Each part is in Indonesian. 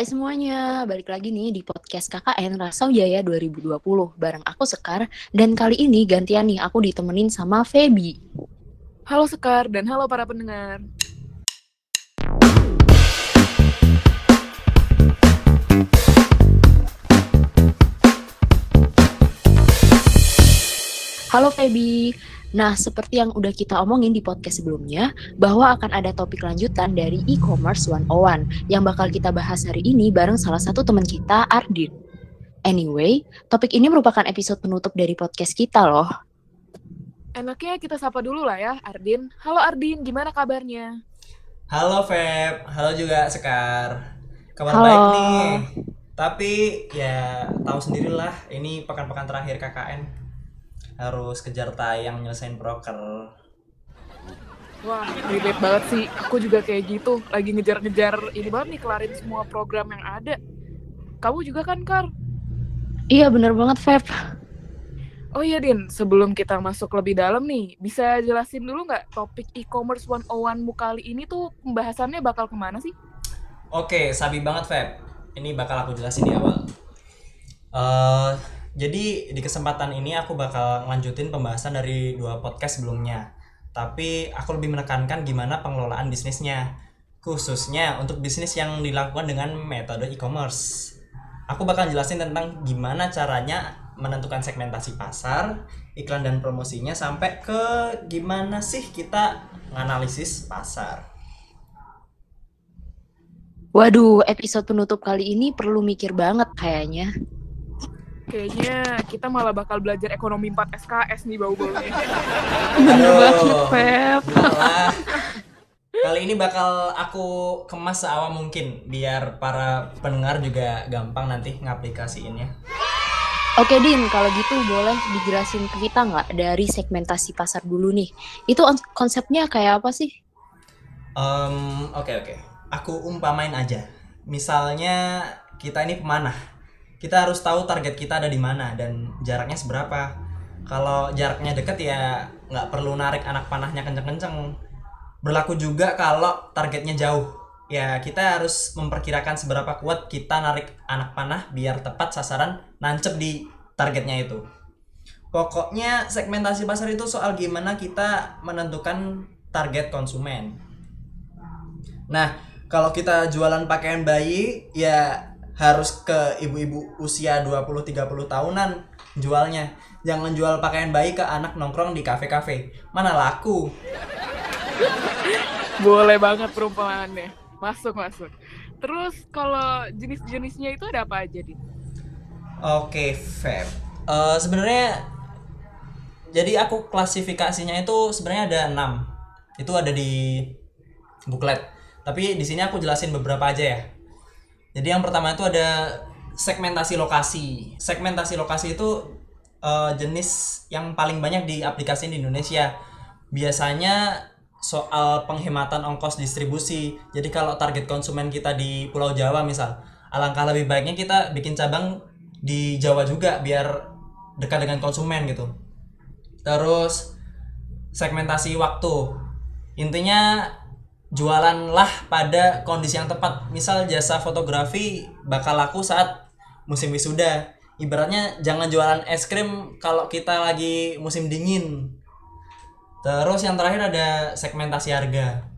Hai semuanya, balik lagi nih di podcast KKN Rasa Jaya 2020 bareng aku Sekar dan kali ini gantian nih aku ditemenin sama Feby. Halo Sekar dan halo para pendengar. Halo Feby. Nah, seperti yang udah kita omongin di podcast sebelumnya, bahwa akan ada topik lanjutan dari e-commerce 101 yang bakal kita bahas hari ini bareng salah satu teman kita, Ardin. Anyway, topik ini merupakan episode penutup dari podcast kita loh. Enaknya kita sapa dulu lah ya, Ardin. Halo Ardin, gimana kabarnya? Halo Feb, halo juga Sekar. Kabar Halo. baik nih. Tapi ya tahu sendirilah, ini pekan-pekan terakhir KKN harus kejar tayang nyelesain broker. Wah, relate banget sih. Aku juga kayak gitu. Lagi ngejar-ngejar ini banget nih, kelarin semua program yang ada. Kamu juga kan, Kar? Iya, bener banget, Feb. Oh iya, Din. Sebelum kita masuk lebih dalam nih, bisa jelasin dulu nggak topik e-commerce 101-mu kali ini tuh pembahasannya bakal ke mana sih? Oke, sabi banget Feb. Ini bakal aku jelasin di awal. Eh, jadi di kesempatan ini aku bakal lanjutin pembahasan dari dua podcast sebelumnya. Tapi aku lebih menekankan gimana pengelolaan bisnisnya, khususnya untuk bisnis yang dilakukan dengan metode e-commerce. Aku bakal jelasin tentang gimana caranya menentukan segmentasi pasar, iklan dan promosinya sampai ke gimana sih kita menganalisis pasar. Waduh, episode penutup kali ini perlu mikir banget kayaknya. Kayaknya kita malah bakal belajar ekonomi 4 SKS nih bau-baunya. Bener banget, Feb. Malah, kali ini bakal aku kemas seawam mungkin biar para pendengar juga gampang nanti ngaplikasiinnya. Oke Din, kalau gitu boleh dijelasin ke kita nggak dari segmentasi pasar dulu nih. Itu on- konsepnya kayak apa sih? Em, Oke oke, aku umpamain aja. Misalnya kita ini pemanah, kita harus tahu target kita ada di mana dan jaraknya seberapa. Kalau jaraknya deket ya nggak perlu narik anak panahnya kenceng-kenceng. Berlaku juga kalau targetnya jauh. Ya kita harus memperkirakan seberapa kuat kita narik anak panah biar tepat sasaran nancep di targetnya itu. Pokoknya segmentasi pasar itu soal gimana kita menentukan target konsumen. Nah, kalau kita jualan pakaian bayi ya harus ke ibu-ibu usia 20-30 tahunan jualnya. Jangan jual pakaian bayi ke anak nongkrong di kafe-kafe. Mana laku. Boleh banget perumpamaannya. Masuk, masuk. Terus kalau jenis-jenisnya itu ada apa aja? Oke, Feb. Eh, sebenarnya jadi aku klasifikasinya itu sebenarnya ada 6. Itu ada di buklet. Tapi di sini aku jelasin beberapa aja ya. Jadi yang pertama itu ada segmentasi lokasi. Segmentasi lokasi itu eh, jenis yang paling banyak di aplikasi di Indonesia. Biasanya soal penghematan ongkos distribusi. Jadi kalau target konsumen kita di Pulau Jawa misal, alangkah lebih baiknya kita bikin cabang di Jawa juga biar dekat dengan konsumen gitu. Terus segmentasi waktu. Intinya jualanlah pada kondisi yang tepat. Misal jasa fotografi bakal laku saat musim wisuda. Ibaratnya jangan jualan es krim kalau kita lagi musim dingin. Terus yang terakhir ada segmentasi harga.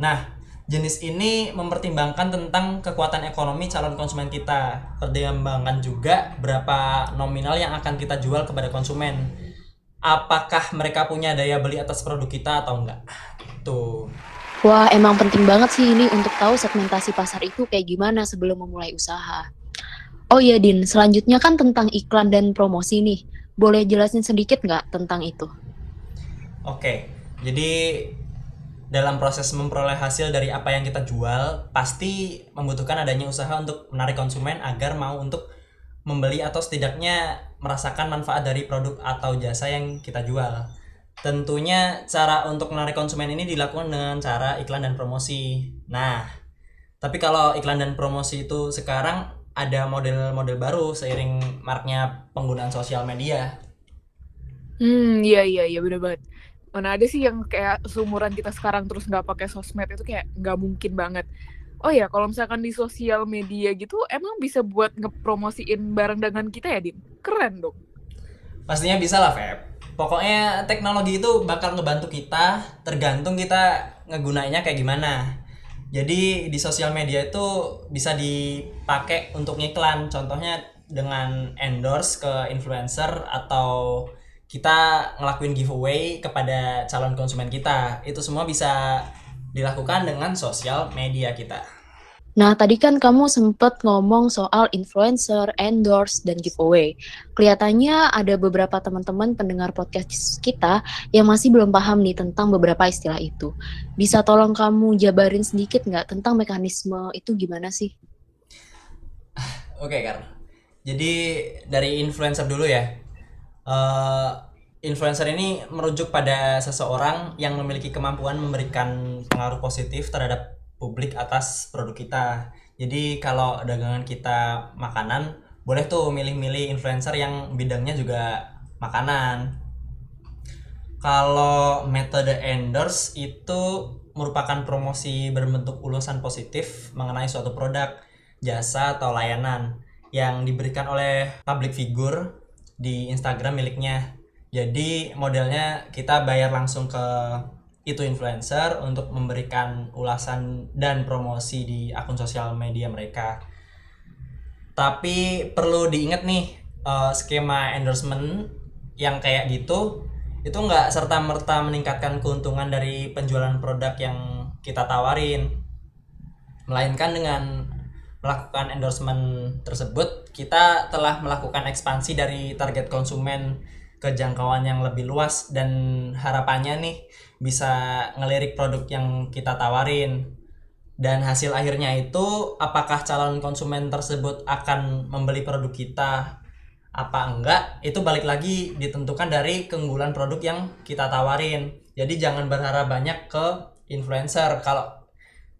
Nah, jenis ini mempertimbangkan tentang kekuatan ekonomi calon konsumen kita. Pertimbangkan juga berapa nominal yang akan kita jual kepada konsumen. Apakah mereka punya daya beli atas produk kita atau enggak? Tuh. Wah, emang penting banget sih ini untuk tahu segmentasi pasar itu kayak gimana sebelum memulai usaha. Oh iya, Din. Selanjutnya kan tentang iklan dan promosi nih. Boleh jelasin sedikit nggak tentang itu? Oke, jadi dalam proses memperoleh hasil dari apa yang kita jual, pasti membutuhkan adanya usaha untuk menarik konsumen agar mau untuk membeli atau setidaknya merasakan manfaat dari produk atau jasa yang kita jual. Tentunya cara untuk menarik konsumen ini dilakukan dengan cara iklan dan promosi. Nah, tapi kalau iklan dan promosi itu sekarang ada model-model baru seiring maraknya penggunaan sosial media. Hmm, iya iya iya bener banget. Mana ada sih yang kayak seumuran kita sekarang terus nggak pakai sosmed itu kayak nggak mungkin banget. Oh ya, kalau misalkan di sosial media gitu, emang bisa buat ngepromosiin barang dagangan kita ya, Din? Keren dong. Pastinya bisa lah, Feb. Pokoknya teknologi itu bakal ngebantu kita, tergantung kita ngegunainnya kayak gimana. Jadi di sosial media itu bisa dipakai untuk ngiklan, contohnya dengan endorse ke influencer atau kita ngelakuin giveaway kepada calon konsumen kita. Itu semua bisa dilakukan dengan sosial media kita. Nah, tadi kan kamu sempat ngomong soal influencer, endorse, dan giveaway. Kelihatannya ada beberapa teman-teman pendengar podcast kita yang masih belum paham nih tentang beberapa istilah itu. Bisa tolong kamu jabarin sedikit nggak tentang mekanisme itu gimana sih? Oke, Kar. Jadi dari influencer dulu ya. Uh, influencer ini merujuk pada seseorang yang memiliki kemampuan memberikan pengaruh positif terhadap publik atas produk kita. Jadi kalau dagangan kita makanan, boleh tuh milih-milih influencer yang bidangnya juga makanan. Kalau metode endorse itu merupakan promosi berbentuk ulasan positif mengenai suatu produk, jasa atau layanan yang diberikan oleh public figure di Instagram miliknya jadi modelnya kita bayar langsung ke itu influencer untuk memberikan ulasan dan promosi di akun sosial media mereka. Tapi perlu diingat nih uh, skema endorsement yang kayak gitu itu nggak serta merta meningkatkan keuntungan dari penjualan produk yang kita tawarin, melainkan dengan melakukan endorsement tersebut kita telah melakukan ekspansi dari target konsumen kejangkauan yang lebih luas dan harapannya nih bisa ngelirik produk yang kita tawarin. Dan hasil akhirnya itu apakah calon konsumen tersebut akan membeli produk kita apa enggak itu balik lagi ditentukan dari keunggulan produk yang kita tawarin. Jadi jangan berharap banyak ke influencer. Kalau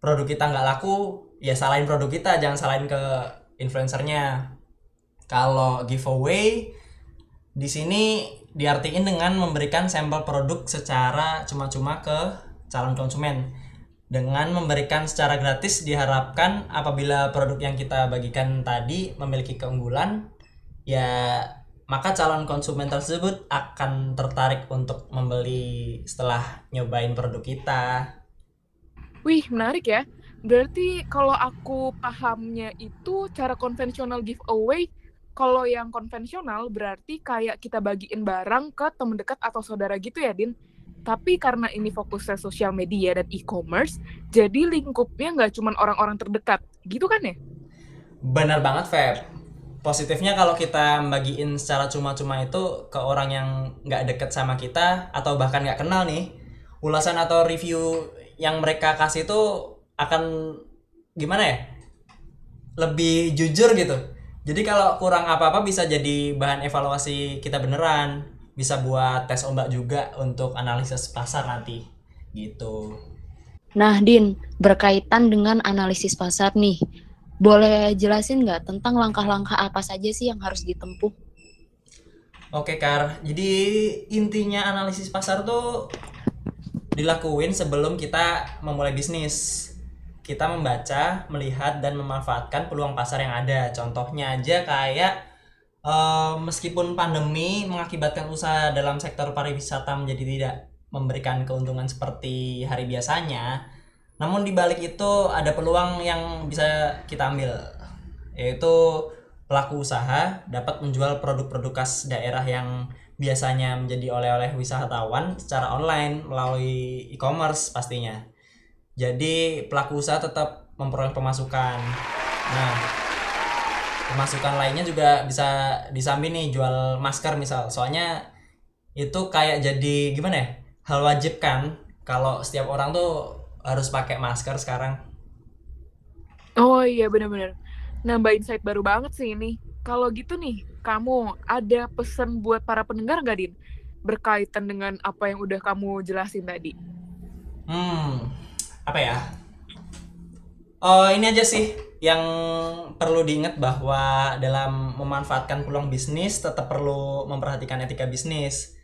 produk kita nggak laku ya salahin produk kita jangan salahin ke influencernya. Kalau giveaway di sini diartikan dengan memberikan sampel produk secara cuma-cuma ke calon konsumen. Dengan memberikan secara gratis diharapkan apabila produk yang kita bagikan tadi memiliki keunggulan, ya maka calon konsumen tersebut akan tertarik untuk membeli setelah nyobain produk kita. Wih, menarik ya. Berarti kalau aku pahamnya itu cara konvensional giveaway kalau yang konvensional berarti kayak kita bagiin barang ke teman dekat atau saudara gitu ya, Din. Tapi karena ini fokusnya sosial media dan e-commerce, jadi lingkupnya nggak cuma orang-orang terdekat, gitu kan ya? Benar banget, Feb. Positifnya kalau kita bagiin secara cuma-cuma itu ke orang yang nggak deket sama kita atau bahkan nggak kenal nih, ulasan atau review yang mereka kasih itu akan gimana ya? Lebih jujur gitu jadi kalau kurang apa-apa bisa jadi bahan evaluasi kita beneran, bisa buat tes ombak juga untuk analisis pasar nanti. Gitu. Nah, Din, berkaitan dengan analisis pasar nih, boleh jelasin nggak tentang langkah-langkah apa saja sih yang harus ditempuh? Oke, Kar. Jadi intinya analisis pasar tuh dilakuin sebelum kita memulai bisnis kita membaca, melihat dan memanfaatkan peluang pasar yang ada. Contohnya aja kayak uh, meskipun pandemi mengakibatkan usaha dalam sektor pariwisata menjadi tidak memberikan keuntungan seperti hari biasanya, namun di balik itu ada peluang yang bisa kita ambil, yaitu pelaku usaha dapat menjual produk-produk khas daerah yang biasanya menjadi oleh-oleh wisatawan secara online melalui e-commerce pastinya jadi pelaku usaha tetap memperoleh pemasukan. Nah, pemasukan lainnya juga bisa disambi nih jual masker misal. Soalnya itu kayak jadi gimana ya? Hal wajib kan kalau setiap orang tuh harus pakai masker sekarang. Oh iya bener-bener. Nambah insight baru banget sih ini. Kalau gitu nih, kamu ada pesan buat para pendengar nggak, Din? Berkaitan dengan apa yang udah kamu jelasin tadi. Hmm, apa ya? Oh ini aja sih yang perlu diingat bahwa dalam memanfaatkan peluang bisnis tetap perlu memperhatikan etika bisnis.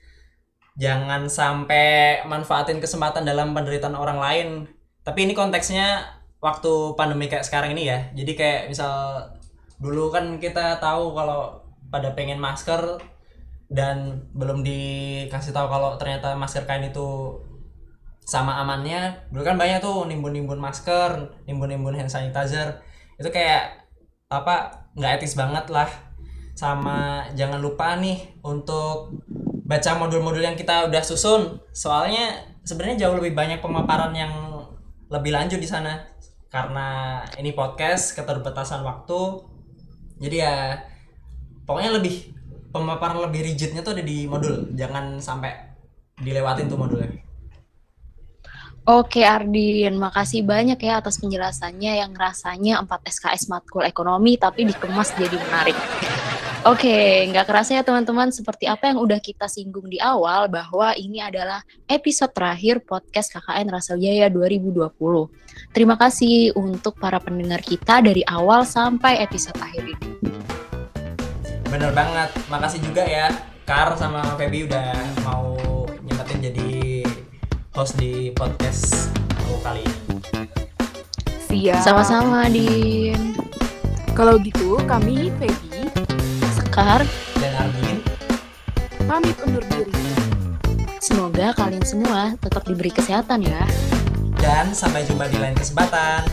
Jangan sampai manfaatin kesempatan dalam penderitaan orang lain. Tapi ini konteksnya waktu pandemi kayak sekarang ini ya. Jadi kayak misal dulu kan kita tahu kalau pada pengen masker dan belum dikasih tahu kalau ternyata masker kain itu sama amannya. Dulu kan banyak tuh nimbun-nimbun masker nimbun-nimbun hand sanitizer. Itu kayak apa nggak etis banget lah. Sama jangan lupa nih untuk baca modul-modul yang kita udah susun. Soalnya sebenarnya jauh lebih banyak pemaparan yang lebih lanjut di sana. Karena ini podcast keterbatasan waktu. Jadi ya pokoknya lebih pemaparan lebih rigidnya tuh ada di modul. Jangan sampai dilewatin tuh modulnya Oke Ardin, makasih banyak ya atas penjelasannya yang rasanya 4 SKS matkul ekonomi tapi dikemas jadi menarik. Oke, nggak kerasa ya teman-teman seperti apa yang udah kita singgung di awal bahwa ini adalah episode terakhir podcast KKN Rasa Jaya 2020. Terima kasih untuk para pendengar kita dari awal sampai episode akhir ini. bener banget makasih juga ya Kar sama Feby udah mau nyempetin jadi host di podcast aku kali ini Siap. Sama-sama Din. Kalau gitu, kami Peggy Sekar, dan Argin pamit undur diri. semoga kalian semua tetap diberi kesehatan ya. dan sampai jumpa di lain kesempatan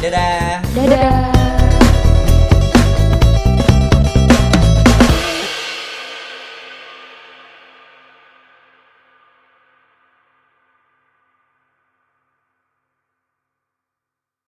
dadah Dadah.